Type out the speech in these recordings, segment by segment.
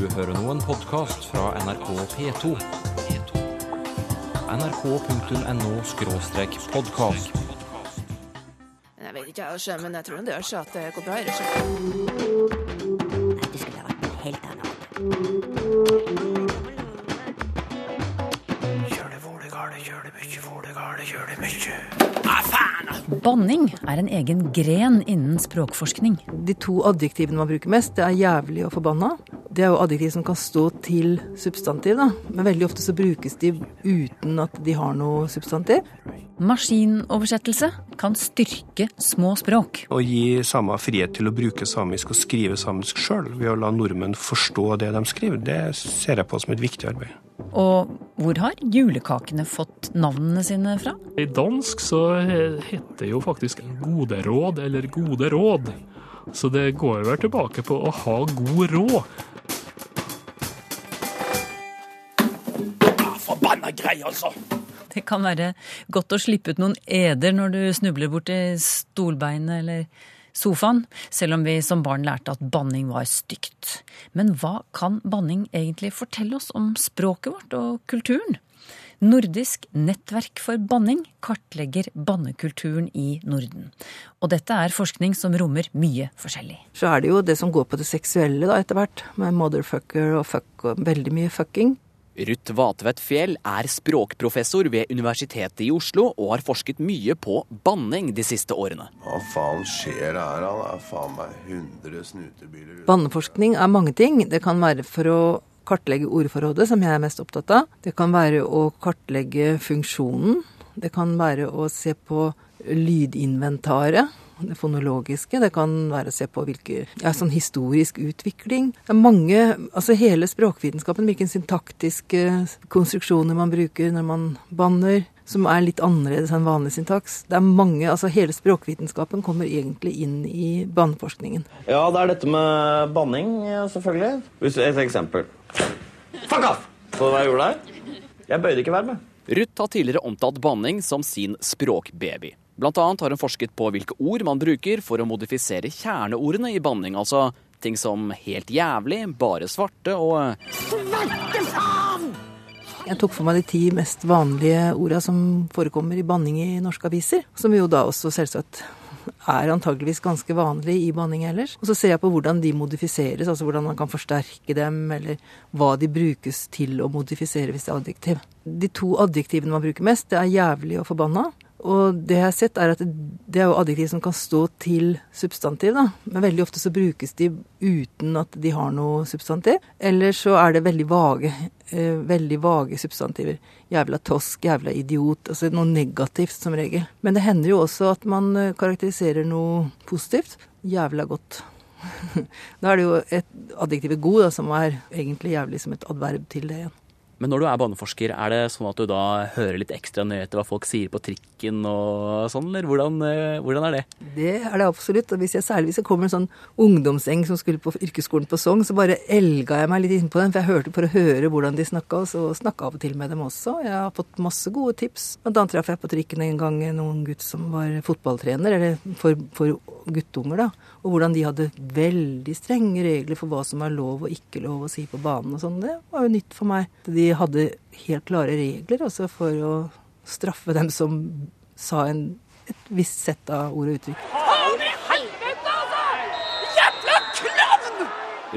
Du hører nå en podkast fra NRK P2. nrk.no-podkast. Jeg vet ikke, jeg, men jeg tror det gjør seg at det går bra. Nei, du skulle ha vært en helt annen. Banning er en egen gren innen språkforskning. De to adjektivene man bruker mest, det er jævlig og forbanna. Det er jo adjektiv som kan stå til substantiv, da. Men veldig ofte så brukes de uten at de har noe substantiv. Maskinoversettelse kan styrke små språk. Å gi samer frihet til å bruke samisk og skrive samisk sjøl, ved å la nordmenn forstå det de skriver, det ser jeg på som et viktig arbeid. Og hvor har julekakene fått navnene sine fra? I dansk så heter det jo faktisk gode råd eller gode råd. Så det går vel tilbake på å ha god råd. Det kan være godt å slippe ut noen eder når du snubler borti stolbeinet eller sofaen, selv om vi som barn lærte at banning var stygt. Men hva kan banning egentlig fortelle oss om språket vårt og kulturen? Nordisk nettverk for banning kartlegger bannekulturen i Norden. Og dette er forskning som rommer mye forskjellig. Så er det jo det som går på det seksuelle da etter hvert, med motherfucker og fuck og veldig mye fucking. Ruth Vatvedt Fjell er språkprofessor ved Universitetet i Oslo og har forsket mye på banning de siste årene. Hva faen skjer her, da? Det er faen meg 100 snutebiler Banneforskning er mange ting. Det kan være for å kartlegge ordforrådet, som jeg er mest opptatt av. Det kan være å kartlegge funksjonen. Det kan være å se på lydinventaret det fonologiske. Det kan være å se på hvilke, ja, sånn historisk utvikling. Det er mange, altså Hele språkvitenskapen, hvilke syntaktiske konstruksjoner man bruker når man banner, som er litt annerledes enn vanlig syntaks. Det er mange, altså Hele språkvitenskapen kommer egentlig inn i banneforskningen. Ja, det er dette med banning, selvfølgelig. Hvis Et eksempel. Fuck off! Så hva jeg gjorde der? Jeg bøyde ikke verbet. Ruth har tidligere omtalt banning som sin språkbaby. Blant annet har hun forsket på hvilke ord man bruker for å modifisere kjerneordene i banning, altså ting som helt jævlig, bare svarte og Svarte faen! Jeg tok for meg de ti mest vanlige orda som forekommer i banning i norske aviser, som jo da også selvsagt er antageligvis ganske vanlig i banning ellers. Og så ser jeg på hvordan de modifiseres, altså hvordan man kan forsterke dem, eller hva de brukes til å modifisere hvis det er adjektiv. De to adjektivene man bruker mest, det er jævlig og forbanna. Og det jeg har sett, er at det er jo adjektiv som kan stå til substantiv, da. Men veldig ofte så brukes de uten at de har noe substantiv. Eller så er det veldig vage, eh, veldig vage substantiver. Jævla tosk, jævla idiot. Altså noe negativt som regel. Men det hender jo også at man eh, karakteriserer noe positivt. Jævla godt. da er det jo et adjektivet god, da, som er egentlig jævlig som et adverb til det igjen. Men når du er baneforsker, er det sånn at du da hører litt ekstra nøye etter hva folk sier på trikken og sånn, eller hvordan, hvordan, er det? Det er det absolutt. Og hvis jeg, særlig hvis jeg kommer en sånn ungdomseng som skulle på yrkesskolen på Sogn, så bare elga jeg meg litt innpå den, for jeg hørte for å høre hvordan de snakka, og så snakka av og til med dem også. Jeg har fått masse gode tips. Blant annet traff jeg på trikken en gang noen gutt som var fotballtrener, eller for, for guttunger, da. Og hvordan de hadde veldig strenge regler for hva som er lov og ikke lov å si på banen og sånn. Det var jo nytt for meg. De hadde helt klare regler altså for å straffe dem som sa en, et visst sett av ord og uttrykk. Faen i helvete, altså! Jævla klovn!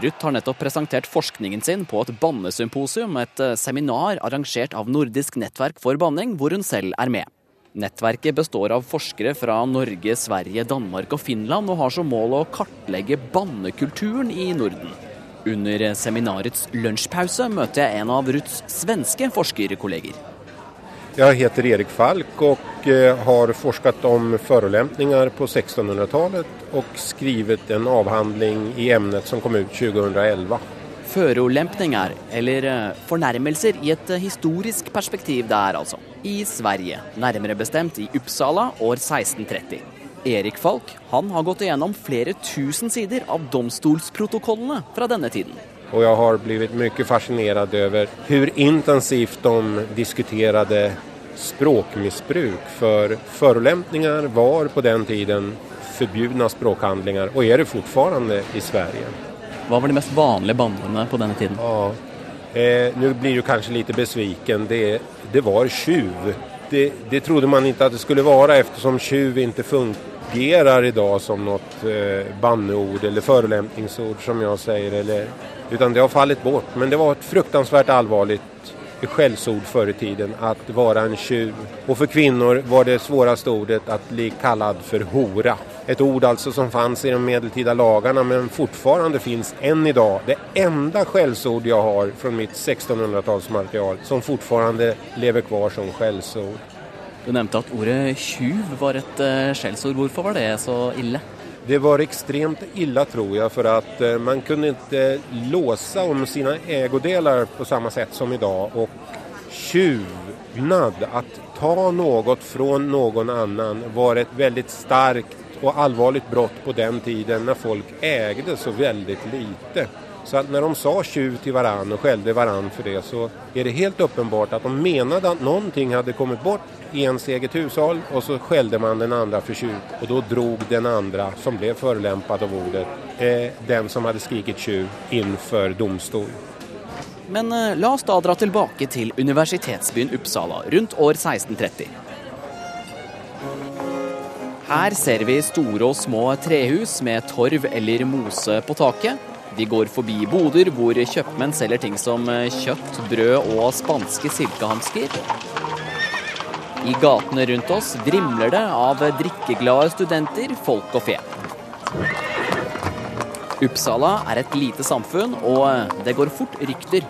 Ruth har nettopp presentert forskningen sin på et bannesymposium, et seminar arrangert av Nordisk nettverk for banning, hvor hun selv er med. Nettverket består av forskere fra Norge, Sverige, Danmark og Finland, og har som mål å kartlegge bannekulturen i Norden. Under seminarets lunsjpause møter jeg en av Ruths svenske forskerkolleger. Jeg heter Erik Falk og har forsket om forulempninger på 1600-tallet og skrevet en avhandling i emnet som kom ut 2011. Førolempninger, eller fornærmelser i et historisk perspektiv der, altså. I Sverige, nærmere bestemt i Uppsala år 1630. Erik Falk han har gått igjennom flere tusen sider av domstolsprotokollene fra denne tiden. Og jeg har blitt mye fascinert over hvor intensivt de diskuterte språkmisbruk. For forulempninger var på den tiden forbudne språkhandlinger, og er det fortsatt i Sverige. Hva var de mest vanlige bandene på denne tiden? Ja, eh, Nå blir du kanskje litt besviken. Det, det var tjuv. Det, det trodde man ikke at det skulle være, eftersom tjuv ikke fungerer i dag som noe eh, banneord eller forulempningsord, som jeg sier. Eller, utan det har fallit bort. Men det var et fruktansvärt alvorlig skällsord förr i tiden att vara en tjuv. Och för kvinnor var det svåraste ordet att bli kallad för hora. Ett ord alltså som fanns i de medeltida lagarna men fortfarande finns än idag. Det enda skällsord jag har från mitt 1600-talsmaterial som fortfarande lever kvar som skällsord. Du nevnte at ordet tjuv var et uh, skjellsord. Hvorfor var det så ille? Det var ekstremt ille, tror jeg, for att eh, man kunne ikke låse om sine egodeler på samme sett som i dag. Og tjuvnad, å ta noe fra noen annen, var et veldig sterkt og alvorlig brott på den tiden når folk eide så veldig lite. Så att när de sa tjuv till varann och skällde varann för det så är det helt uppenbart att de menade att någonting hade kommit bort i ens eget hushåll och så skällde man den andra för tjuv och då drog den andra som blev förolämpad av ordet eh, den som hade skrikit tjuv inför domstol. Men eh, la oss da dra tilbake til universitetsbyen Uppsala rundt år 1630. Her ser vi store og små trehus med torv eller mose på taket. De går forbi boder hvor kjøpmenn selger ting som eh, kjøtt, brød og spanske silkehansker. I gatene rundt oss vrimler det av drikkeglade studenter, folk og fe. Uppsala er et lite samfunn, og det går fort rykter.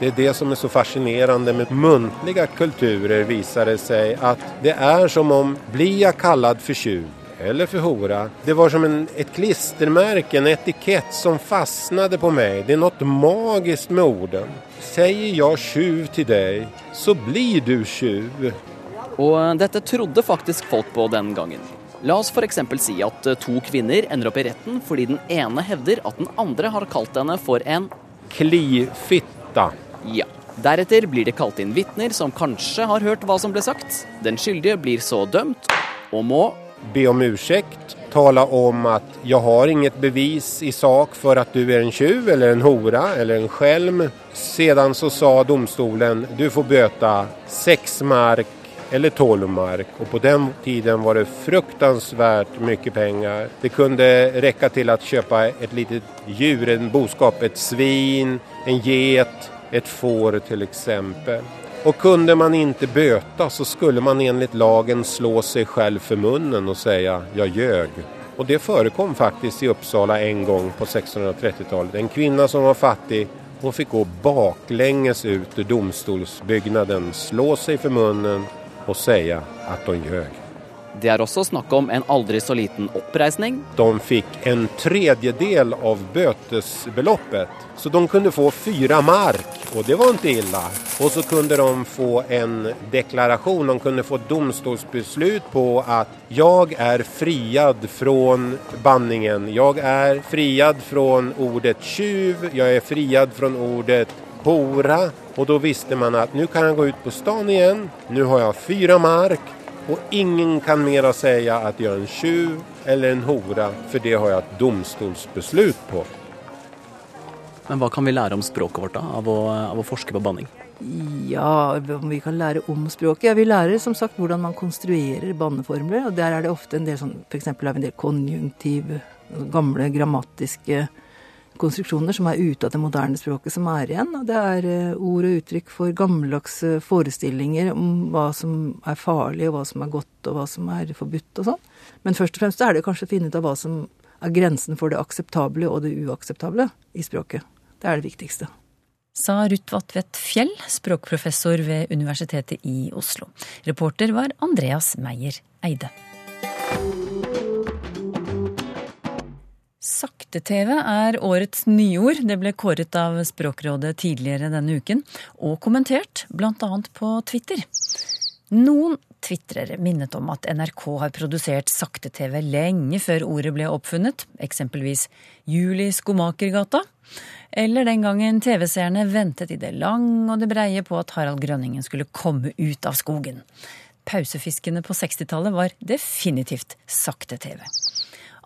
Det er det som er så fascinerende med muntlige kulturer, viser det seg at det er som om blir jeg kalt for tjuv eller for hora. Det var som en, et klistermärke, en etikett som fastnade på meg. Det er noe magisk med orden. Sier jeg tjuv til deg, så blir du tjuv. Og dette trodde faktisk folk på den gangen. La oss f.eks. si at to kvinner ender opp i retten fordi den ene hevder at den andre har kalt henne for en Klifitta. Ja. Deretter blir det kalt inn vitner som kanskje har hørt hva som ble sagt. Den skyldige blir så dømt, og må Be om ursäkt, tala om at jeg har inget bevis i sak for at du er en tjuv eller en hora eller en skjelm. Sedan så sa domstolen du får bøta seks mark eller tolv mark. Og på den tiden var det fruktansvärt mye penger. Det kunne räcka til å kjøpe et litet djur, en boskap, et svin, en get, et får til eksempel. Og kunne man ikke bøte så skulle man enligt lagen slå seg selv for munnen og si jeg ljøg. Og det forekom faktisk i Uppsala en gang på 1630-tallet. En kvinne som var fattig hun fikk gå baklenges ut ur domstolsbyggnaden, slå seg for munnen og si at hun ljøg. Det er også snakk om en aldri så liten oppreisning. De fikk en tredjedel av bøtesbeloppet, så de kunne få fire mark, og det var ikke ille. Og så kunne de få en deklarasjon, de kunne få domstolsbeslut på at jeg er friad fra banningen. Jeg er friad fra ordet tjuv, jeg er friad fra ordet hora. Og da visste man at nå kan jeg gå ut på stan igjen, nå har jeg fire mark. Og ingen kan mer si at jeg er en tjuv eller en hora, for det har jeg et domstolsbeslut på. Men hva kan vi lære om språket vårt da, av å, av å forske på banning? Ja, om vi kan lære om språket? Ja, Vi lærer som sagt hvordan man konstruerer banneformler. og Der er det ofte en del sånn, f.eks. av en del konjunktiv, gamle grammatiske konstruksjoner som er ute av det moderne språket, som er igjen. Og det er eh, ord og uttrykk for gammeldagse forestillinger om hva som er farlig, og hva som er godt, og hva som er forbudt og sånn. Men først og fremst er det kanskje å finne ut av hva som er grensen for det akseptable og det uakseptable i språket. Det er det viktigste. Sa Ruth Vatvedt Fjell, språkprofessor ved Universitetet i Oslo. Reporter var Andreas Meyer Eide. Sakte-TV er årets nyord. Det ble kåret av Språkrådet tidligere denne uken, og kommentert, bl.a. på Twitter. Noen tvitrere minnet om at NRK har produsert sakte-TV lenge før ordet ble oppfunnet, eksempelvis Juli Skomakergata, eller den gangen TV-seerne ventet i det lang og det breie på at Harald Grønningen skulle komme ut av skogen. Pausefiskene på 60-tallet var definitivt sakte-TV.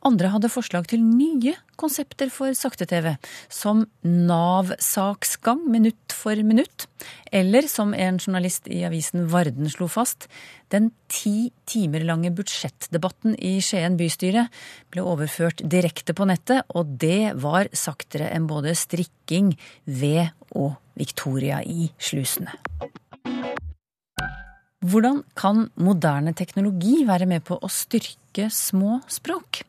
Andre hadde forslag til nye konsepter for sakte-TV, som Nav-saksgang minutt for minutt, eller som en journalist i avisen Varden slo fast, den ti timer lange budsjettdebatten i Skien bystyre ble overført direkte på nettet, og det var saktere enn både strikking, ved og Victoria i slusene. Hvordan kan moderne teknologi være med på å styrke små språk?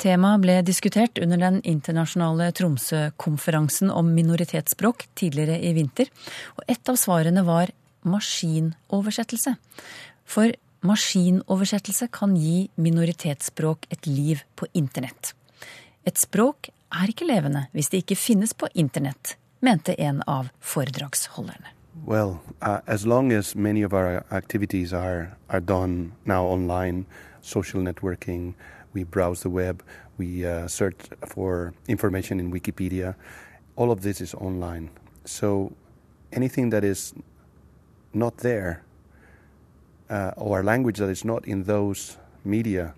Temaet ble diskutert under den internasjonale Tromsø-konferansen om minoritetsspråk tidligere i vinter, og et av svarene var maskinoversettelse. For maskinoversettelse kan gi minoritetsspråk et liv på internett. Et språk er ikke levende hvis det ikke finnes på internett, mente en av foredragsholderne. Well, uh, as long as many of our activities are, are done now online, social networking, we browse the web, we uh, search for information in Wikipedia. All of this is online. So anything that is not there, uh, or language that is not in those media,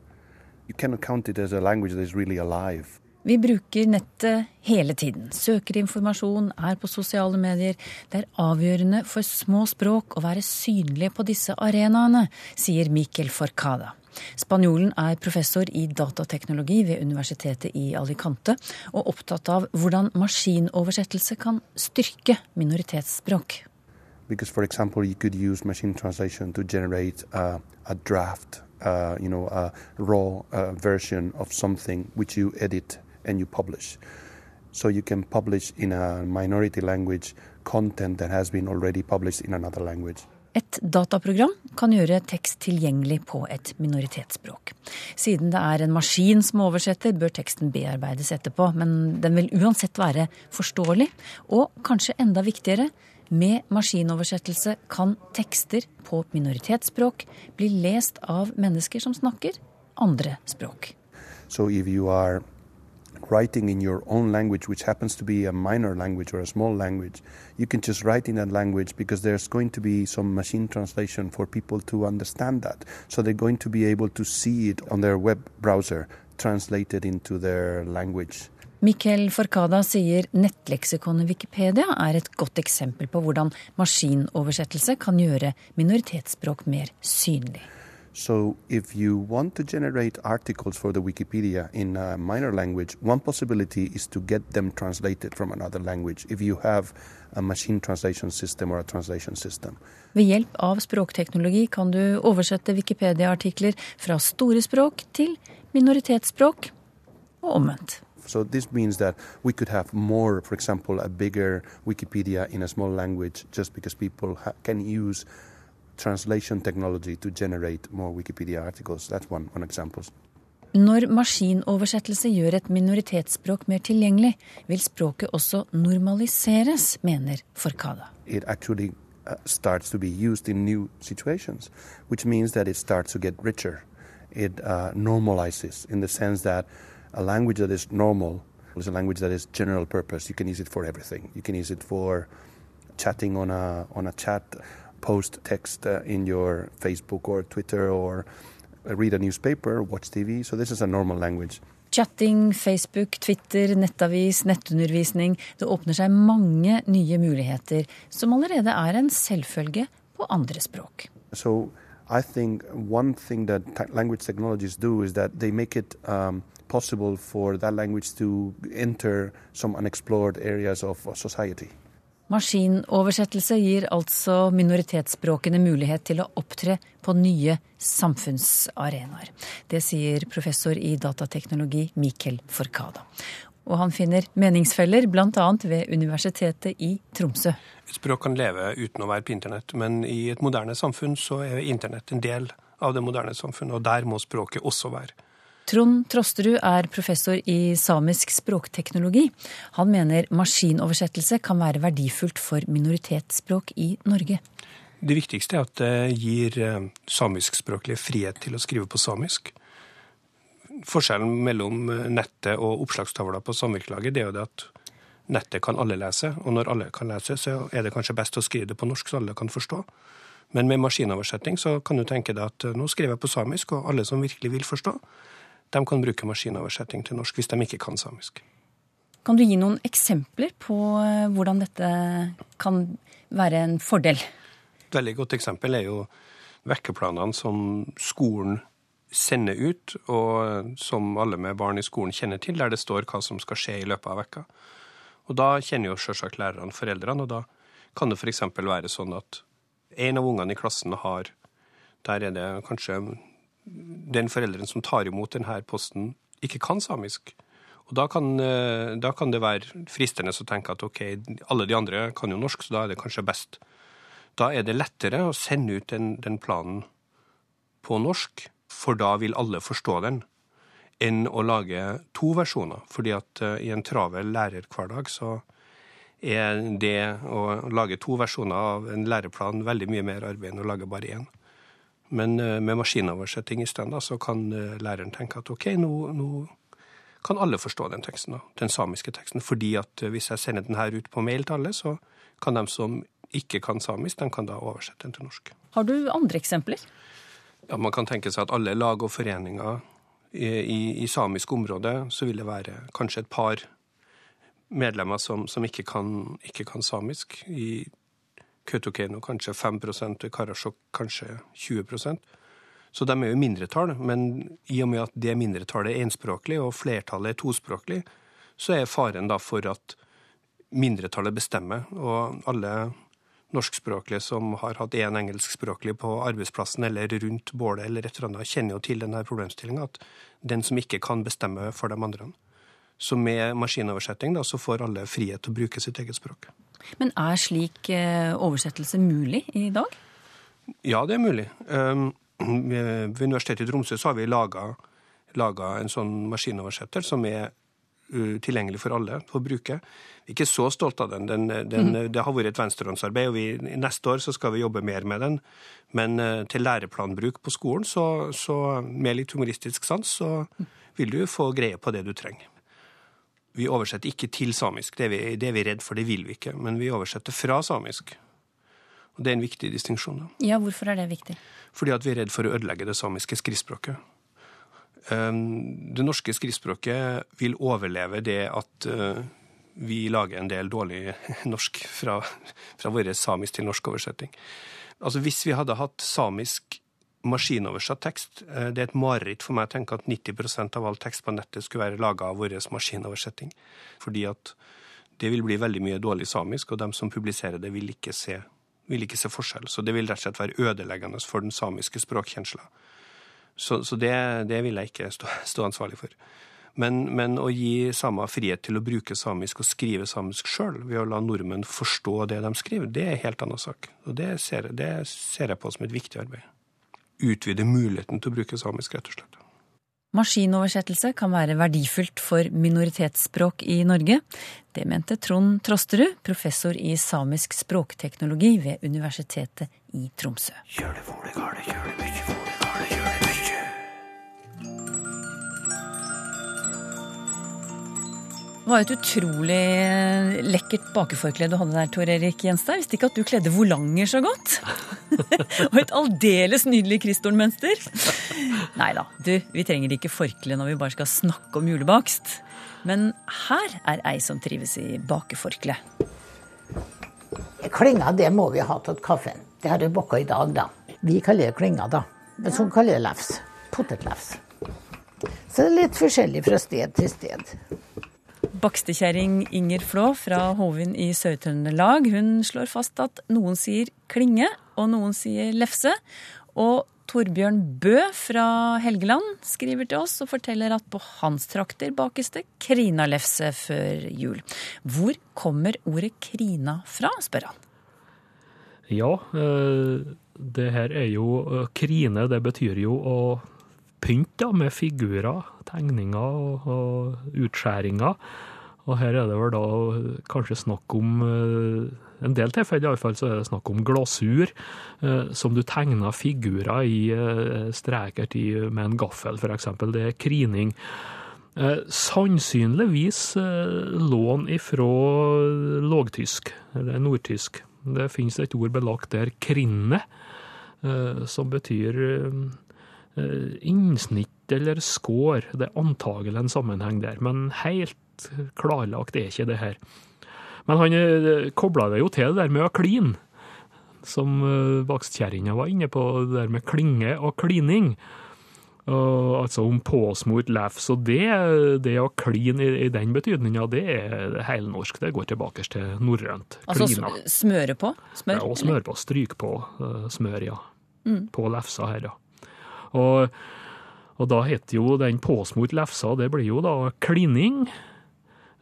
you cannot count it as a language that is really alive. Vi bruker nettet hele tiden, søker informasjon, er på sosiale medier. Det er avgjørende for små språk å være synlige på disse arenaene, sier Mikkel Forcada. Spanjolen er professor i datateknologi ved Universitetet i Alicante, og opptatt av hvordan maskinoversettelse kan styrke minoritetsspråk. Because, for example, you could use machine translation to generate a, a draft, uh, you know, a raw uh, version of something which you edit and you publish. So you can publish in a minority language content that has been already published in another language. Et dataprogram kan gjøre tekst tilgjengelig på et minoritetsspråk. Siden det er en maskin som oversetter, bør teksten bearbeides etterpå, men den vil uansett være forståelig. Og kanskje enda viktigere, med maskinoversettelse kan tekster på minoritetsspråk bli lest av mennesker som snakker andre språk. So if you are writing in your own language, which happens to be a minor language or a small language, you can just write in that language because there's going to be some machine translation for people to understand that. So they're going to be able to see it on their web browser translated into their language. Mikkel Forcada sier nettleksikonet Wikipedia er et godt eksempel på hvordan maskinoversettelse kan gjøre minoritetsspråk mer synlig. So, if you want to generate articles for the Wikipedia in a minor language, one possibility is to get them translated from another language if you have a machine translation system or a translation system. Ved hjelp av språkteknologi kan du oversette Wikipedia-artikler fra store språk til minoritetsspråk, og omvendt. So this means that we could have more, for example, a bigger Wikipedia in a small language just because people can use translation technology to generate more Wikipedia articles. That's one, one example. Når maskinoversettelse gjør et minoritetsspråk mer tilgjengelig, vil språket også normaliseres, mener Forcada. It actually uh, starts to be used in new situations, which means that it starts to get richer. It uh, normalizes in the sense that a language that is normal is a language that is general purpose. You can use it for everything. You can use it for chatting on a on a chat post text uh, in your Facebook or Twitter or read a newspaper, watch TV. So this is a normal language. Chatting, Facebook, Twitter, nettavis, nettundervisning. Det åpner seg mange nye muligheter som allerede er en selvfølge på andre språk. So I think one thing that language technologies do is that they make it um, possible for that language to enter some unexplored areas of society. Maskinoversettelse gir altså minoritetsspråkene mulighet til å opptre på nye samfunnsarenaer. Det sier professor i datateknologi Mikkel Forkada. Og han finner meningsfeller bl.a. ved Universitetet i Tromsø. Et språk kan leve uten å være på internett, men i et moderne samfunn så er internett en del av det moderne samfunnet, og der må språket også være. Trond Trosterud er professor i samisk språkteknologi. Han mener maskinoversettelse kan være verdifullt for minoritetsspråk i Norge. Det viktigste er at det gir eh, samiskspråklige frihet til å skrive på samisk. Forskjellen mellom eh, nettet og oppslagstavla på samvirkelaget er jo det at nettet kan alle lese, og når alle kan lese, så er det kanskje best å skrive det på norsk, så alle kan forstå. Men med maskinoversetting så kan du tenke deg at eh, nå skriver jeg på samisk, og alle som virkelig vil forstå, de kan bruke maskinoversetting til norsk hvis de ikke kan samisk. Kan du gi noen eksempler på eh, hvordan dette kan være en fordel? Et veldig godt eksempel er jo vekkeplanene som skolen sender ut, og som alle med barn i skolen kjenner til, der det står hva som skal skje i løpet av vekka. Og Da kjenner jo selvsagt lærerne foreldrene, og da kan det f.eks. være sånn at en av ungene i klassen har Der er det kanskje den forelderen som tar imot denne posten, ikke kan samisk. Og da kan, eh, da kan, det være fristende å tenke at ok, alle de andre kan jo norsk, så da er det kanskje best. Da er det lettere å sende ut den, den planen på norsk, for da vil alle forstå den, enn å lage to versjoner. Fordi at uh, i en travel lærerhverdag så er det å lage to versjoner av en læreplan veldig mye mer arbeid enn å lage bare én. Men uh, med maskinoversetting i stedet, så kan uh, læreren tenke at OK, nå, nå kan alle forstå den teksten, den samiske teksten. Fordi at hvis jeg sender den her ut på mail til alle, så kan de som ikke kan samisk, de kan da oversette den til norsk. Har du andre eksempler? Ja, Man kan tenke seg at alle lag og foreninger i, i, i samisk område, så vil det være kanskje et par medlemmer som, som ikke, kan, ikke, kan, samisk. I Kautokeino kanskje 5 og Karasjok kanskje 20% så de er jo mindretall, men i og med at det mindretallet er enspråklig og flertallet er tospråklig, så er faren da for at mindretallet bestemmer. Og alle norskspråklige som har hatt én engelskspråklig på arbeidsplassen eller rundt bålet eller et eller annet, kjenner jo til denne problemstillinga, at den som ikke kan bestemme for de andre. Så med maskinoversetting da, så får alle frihet til å bruke sitt eget språk. Men er slik eh, oversettelse mulig i dag? Ja, det er mulig. Um, ved Universitetet i Tromsø så har vi laga en sånn maskinoversetter som er tilgjengelig for alle å bruke. Vi er ikke så stolte av den. den, den mm. Det har vært et venstrehåndsarbeid, og vi, neste år så skal vi jobbe mer med den. Men uh, til læreplanbruk på skolen, så, så med litt humoristisk sans, så vil du få greie på det du trenger. Vi oversetter ikke til samisk, det er, vi, det er vi redd for, det vil vi ikke. Men vi oversetter fra samisk. Og Det er en viktig distinksjon. Ja, hvorfor er det viktig? Fordi at vi er redd for å ødelegge det samiske skriftspråket. Ehm, det norske skriftspråket vil overleve det at eh, vi lager en del dårlig norsk fra, fra vår samisk til norsk oversetting. Altså Hvis vi hadde hatt samisk maskinoversatt tekst eh, Det er et mareritt for meg å tenke at 90% av all tekst på nettet skulle være laga av vår maskinoversetting. Fordi at det vil bli veldig mye dårlig samisk, og de som publiserer det, vil ikke se vil ikke se forskjell. Så det vil rett og slett være ødeleggende for den samiske språkkjensla. Så, så det, det, vil jeg ikke stå, stå ansvarlig for. Men, men, å gi samer frihet til å bruke samisk og skrive samisk sjøl, ved å la nordmenn forstå det de skriver, det er en helt annen sak. Og det ser, det ser jeg på som et viktig arbeid. Utvide muligheten til å bruke samisk, rett og slett. Maskinoversettelse kan være verdifullt for minoritetsspråk i Norge. Det mente Trond Trosterud, professor i samisk språkteknologi ved Universitetet i Tromsø. Kjør det, for det, kjør det det. Var et utrolig lekkert bakeforkle du hadde der, Tor Erik Gjenstad. Visste ikke at du kledde volanger så godt. Og et aldeles nydelig Kristorn-mønster. Nei da, du, vi trenger ikke forkle når vi bare skal snakke om julebakst. Men her er ei som trives i bakeforkle. Klinga, det må vi ha til kaffen. Det har du bakka i dag, da. Vi kaller det klinga, da. Men så kaller det lefs. Potetlefs. Så det er litt forskjellig fra sted til sted. Bakstekjerring Inger Flå fra Hovin i Sør-Trøndelag hun slår fast at noen sier klinge, og noen sier lefse. Og Torbjørn Bø fra Helgeland skriver til oss og forteller at på hans trakter bakes det krinalefse før jul. Hvor kommer ordet krina fra, spør han. Ja, eh, det her er jo eh, Krine, det betyr jo å pynt med figurer, tegninger og, utskjæringer. Og her er det vel da kanskje snakk om eh, en del tilfeller iallfall, så er det snakk om glasur, eh, som du tegner figurer i eh, streker til med en gaffel, f.eks. Det er krining. Sannsynligvis lån ifra lågtysk, eller nordtysk. Det finnes et ord belagt der, krinne, som betyr innsnitt eller skår. Det er antagelig en sammenheng der, men helt klarlagt er ikke det her. Men han eh, kobla det jo til det der med å kline, som eh, bakstkjerringa var inne på, det der med klinge og klining. Og, altså om påsmurt lefs, og det, det å kline i, i den betydninga, det er heilnorsk. Det går tilbake til norrønt. Altså Klina. smøre på? Smør? Ja, og smøre på. Stryk på uh, smør, ja. Mm. På lefsa her, ja. Og, og da heter jo den påsmurt lefsa, det blir jo da klining.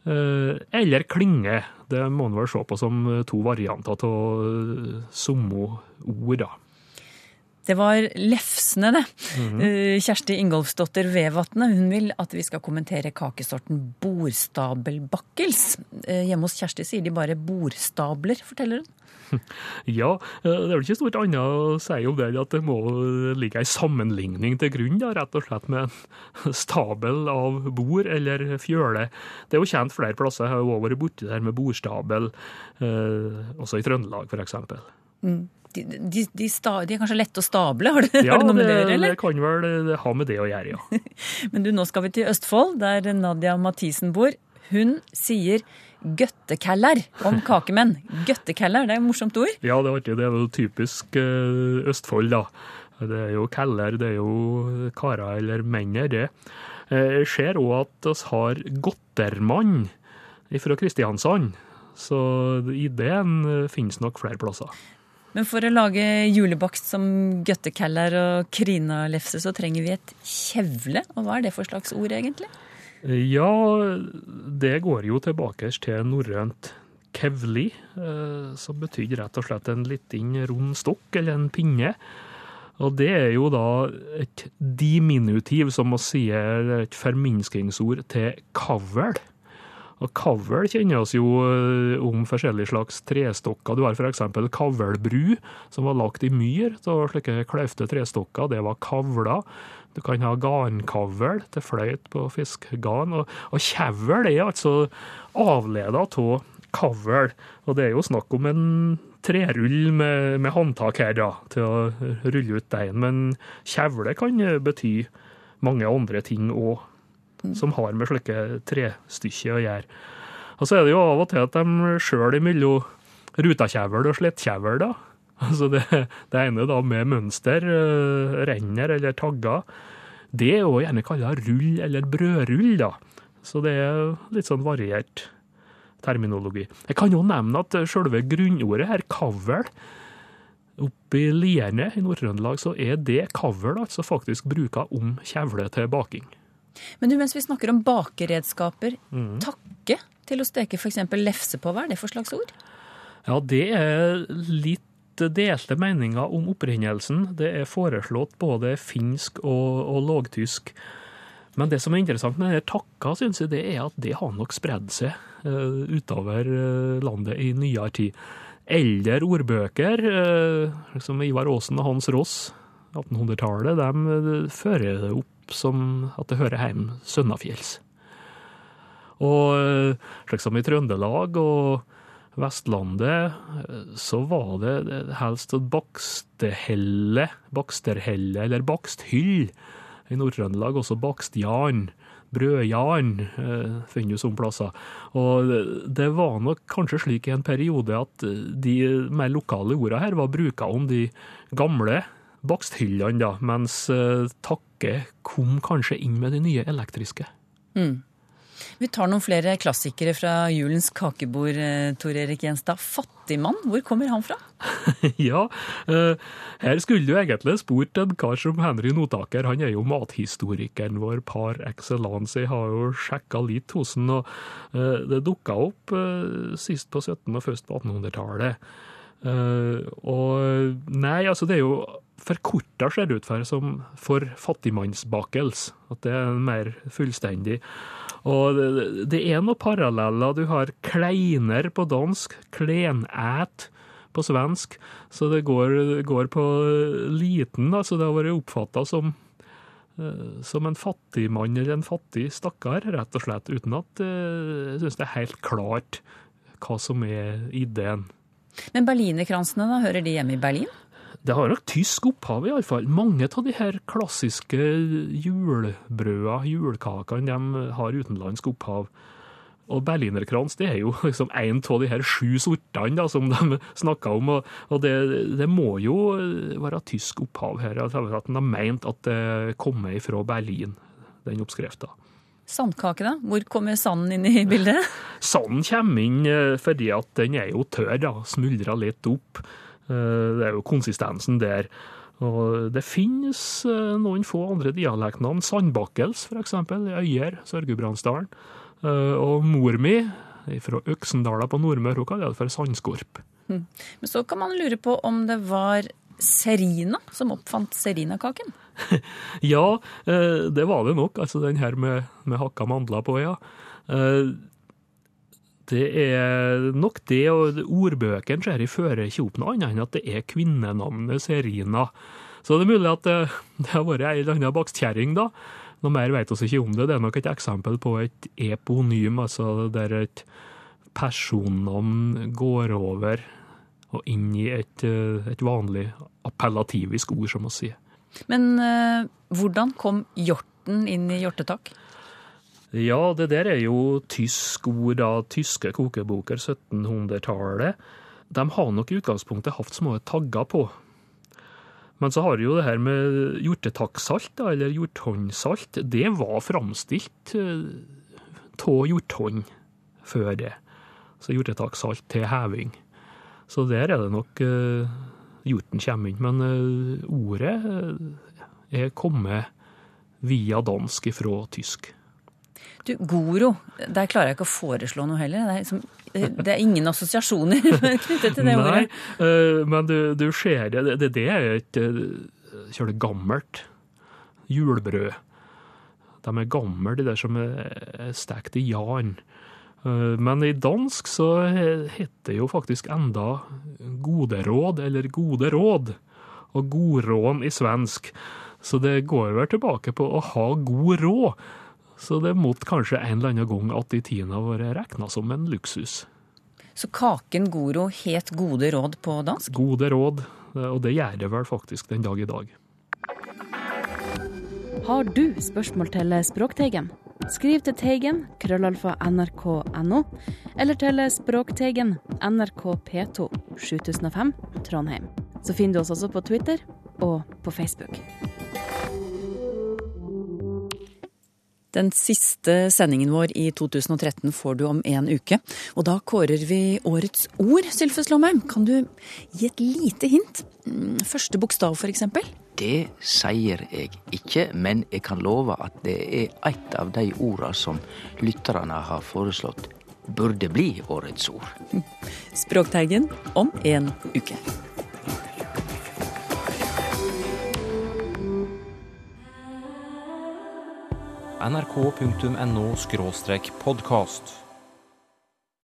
eh, eller klinge. Det må en vel se på som to varianter av eh, samme ord, da. Det var lefsene, det. Mm -hmm. Kjersti Ingolfsdotter Vevatnet hun vil at vi skal kommentere kakesorten bordstabelbakkels. Eh, Hjemme hos Kjersti sier de bare bordstabler, forteller hun. Ja, eh, det er vel ikke stort annet å si om det enn at det må ligge en sammenligning til grunn, da, rett og slett med en stabel av bord eller fjøle. Det er jo kjent flere plasser, jeg har jo vært borti det her med bordstabel, eh, også i Trøndelag eksempel. Mm. De, de, de, sta, de er kanskje lette å stable, har det, Ja, har det noe med det, å gjøre, eller? det kan vel ha med det å gjøre, ja. Men du, nå skal vi til Østfold, der Nadia Mathisen bor. Hun sier gøttekeller om kakemenn. Gøttekeller, det er et morsomt ord. Ja, det er artig. Det er jo typisk eh, Østfold, da. Det er jo keller, det er jo karer eller menn det. Eh, Jeg ser òg at vi har Godtermann fra Kristiansand. Så ideen eh, finnes nok flere plasser. Men for å lage julebakst som gøttekeller og krinalefse, så trenger vi et kjevle. Og hva er det for slags ord, egentlig? Ja, det går jo tilbake til norrønt kevli, eh, som betyr rett og slett en liten rund stokk eller en pinne. Og det er jo da et diminutiv, som å si et forminskingsord til kavl. Og kavl kjenner oss jo eh, om forskjellige slags trestokker. Du har f.eks. kavlbru, som var lagt i myr av slike klaufte trestokker. Det var kavla. Du kan ha garnkavl til fløyt på fiskegarn. Og, og kjevl er altså avleda av kavl. Og det er jo snakk om en trerull med, med håndtak her, da, til å rulle ut deigen. Men kjevle kan bety mange andre ting òg, som har med slike trestykker å gjøre. Og så er det jo av og til at de sjøl imellom rutakjevl og slettkjevl, da. Altså det, det ene da med mønster, eh, renner eller tagger, det er jo gjerne kalla rull eller brødrull, da. Så det er litt sånn variert terminologi. Jeg kan jo nevne at selve grunnordet her, kavl, oppe i Lierne i Nord-Trøndelag, så er det kavl altså faktisk bruka om kjevle til baking. Men du, mens vi snakker om bakeredskaper, mm. takke til å steke f.eks. lefse på, hva er det for slags ord? Ja, det er litt delte meninger om opprinnelsen. Det er foreslått både finsk og, og lågtysk. Men det som er interessant med denne takka, synes jeg, det er at det har nok spredd seg uh, utover eh, landet i nyere tid. Eldre ordbøker, uh, som Ivar Aasen og Hans Ross, 1800-tallet, de fører det som at det hører hjemme sønnafjells. Og eh, slik som i Trøndelag og Vestlandet, eh, så var det helst et bakstehelle, baksterhelle eller baksthyll. I Nord-Trøndelag også bakstjarn, brødjarn, eh, finnes som plasser. Og det- var nok kanskje slik i en periode at eh, de mer lokale ordene her var bruka om de gamle baksthyllene, da, mens eh, takke kom kanskje inn med de nye elektriske. Mm. Vi tar noen flere klassikere fra julens kakebord, eh, Tor Erik Gjenstad. Fattigmann, hvor kommer han fra? ja, uh, her skulle du egentlig spurt en kar som Henry Notaker. Han er jo mathistorikeren vår par excellence. Jeg har jo sjekka litt hos han, og uh, det dukka opp uh, sist på 1700- og først på 1800-tallet. Eh, og nei, altså det er jo forkorta ser det ut for som for fattigmannsbakels. At det er mer fullstendig. Og det, det er noen paralleller. Du har kleiner på dansk, klenæt på svensk, så det går, går på liten. Altså det har vært oppfatta som, eh, som en fattig mann eller en fattig stakkar, rett og slett, uten at eh, jeg syns det er helt klart hva som er ideen. Men berlinerkransene, da, hører de hjemme i Berlin? Det har nok tysk opphav, iallfall. Mange av de her klassiske julebrøda, julekakene, de har utenlandsk opphav. Og berlinerkrans det er jo liksom en av de her sju sortene da, som de snakker om. Og, og det, det, må jo være tysk opphav her. At en har meint at det kommer fra Berlin, den oppskrifta. Sandkake, da? Hvor kommer sanden inn i bildet? Sanden kommer inn eh, fordi at den er jo tørr, da. Smuldrer litt opp. Eh, det er jo konsistensen der. Og det finnes eh, noen få andre dialektnavn. Sandbakkels, f.eks. i Øyer, Sør-Gudbrandsdalen. Og mor mi, fra Øksendala på Nordmøre, hun kaller det for sandskorp. Hm. Men så kan man lure på om det var Serina som oppfant serinakaken? ja, det var det nok. Altså den her med, med hakka mandler på, ja. Det er nok det, og ordbøkene ser jeg fører ikke opp noe annet enn at det er kvinnenavnet Serina. Så det er mulig at det, det har vært ei eller anna bakstkjerring, da. Noe mer vet vi ikke om det. Det er nok et eksempel på et eponym, altså der et personnavn går over og inn i et, et vanlig appellativisk ord, som vi sier. Men uh, hvordan kom hjorten inn i hjortetak? Ja, det der er jo tysk ord av tyske kokeboker 1700-tallet. De har nok i utgangspunktet hatt små tagger på. Men så har jo det her med hjortetakksalt, eller hjorthåndsalt, det var framstilt av hjorthånd før det. Så hjortetakksalt til heving. Så der er det nok uh, hjorten kommer inn. Men uh, ordet er kommet via dansk ifra tysk. Du, Goro, der klarer jeg ikke å foreslå noe heller. Det er, liksom, det er ingen assosiasjoner knyttet til det Nei, ordet. Uh, men du, du ser det. Det, det er et uh, kjølig gammelt julebrød. De er gamle, de der som er stekt i jern. Uh, men i dansk så heter det jo faktisk enda goderåd, eller gode råd. Og godrån i svensk. Så det går vel tilbake på å ha god råd. Så det måtte kanskje en eller annen gang at de tiende har vært regna som en luksus. Så kaken Goro het Gode råd på dansk? Gode råd, og det gjør det vel faktisk den dag i dag. Har du spørsmål til Språkteigen? Skriv til Teigen, krøllalfa nrk.no, eller til Språkteigen, NRK P2, 7005, Trondheim. Så finner du oss også på Twitter og på Facebook. Den siste sendingen vår i 2013 får du om en uke. Og da kårer vi årets ord, Sylfes Lomheim. Kan du gi et lite hint? Mm, første bokstav, f.eks.? Det sier jeg ikke, men jeg kan love at det er et av de orda som lytterne har foreslått burde bli årets ord. Språkteigen om en uke. nrk.no podkast.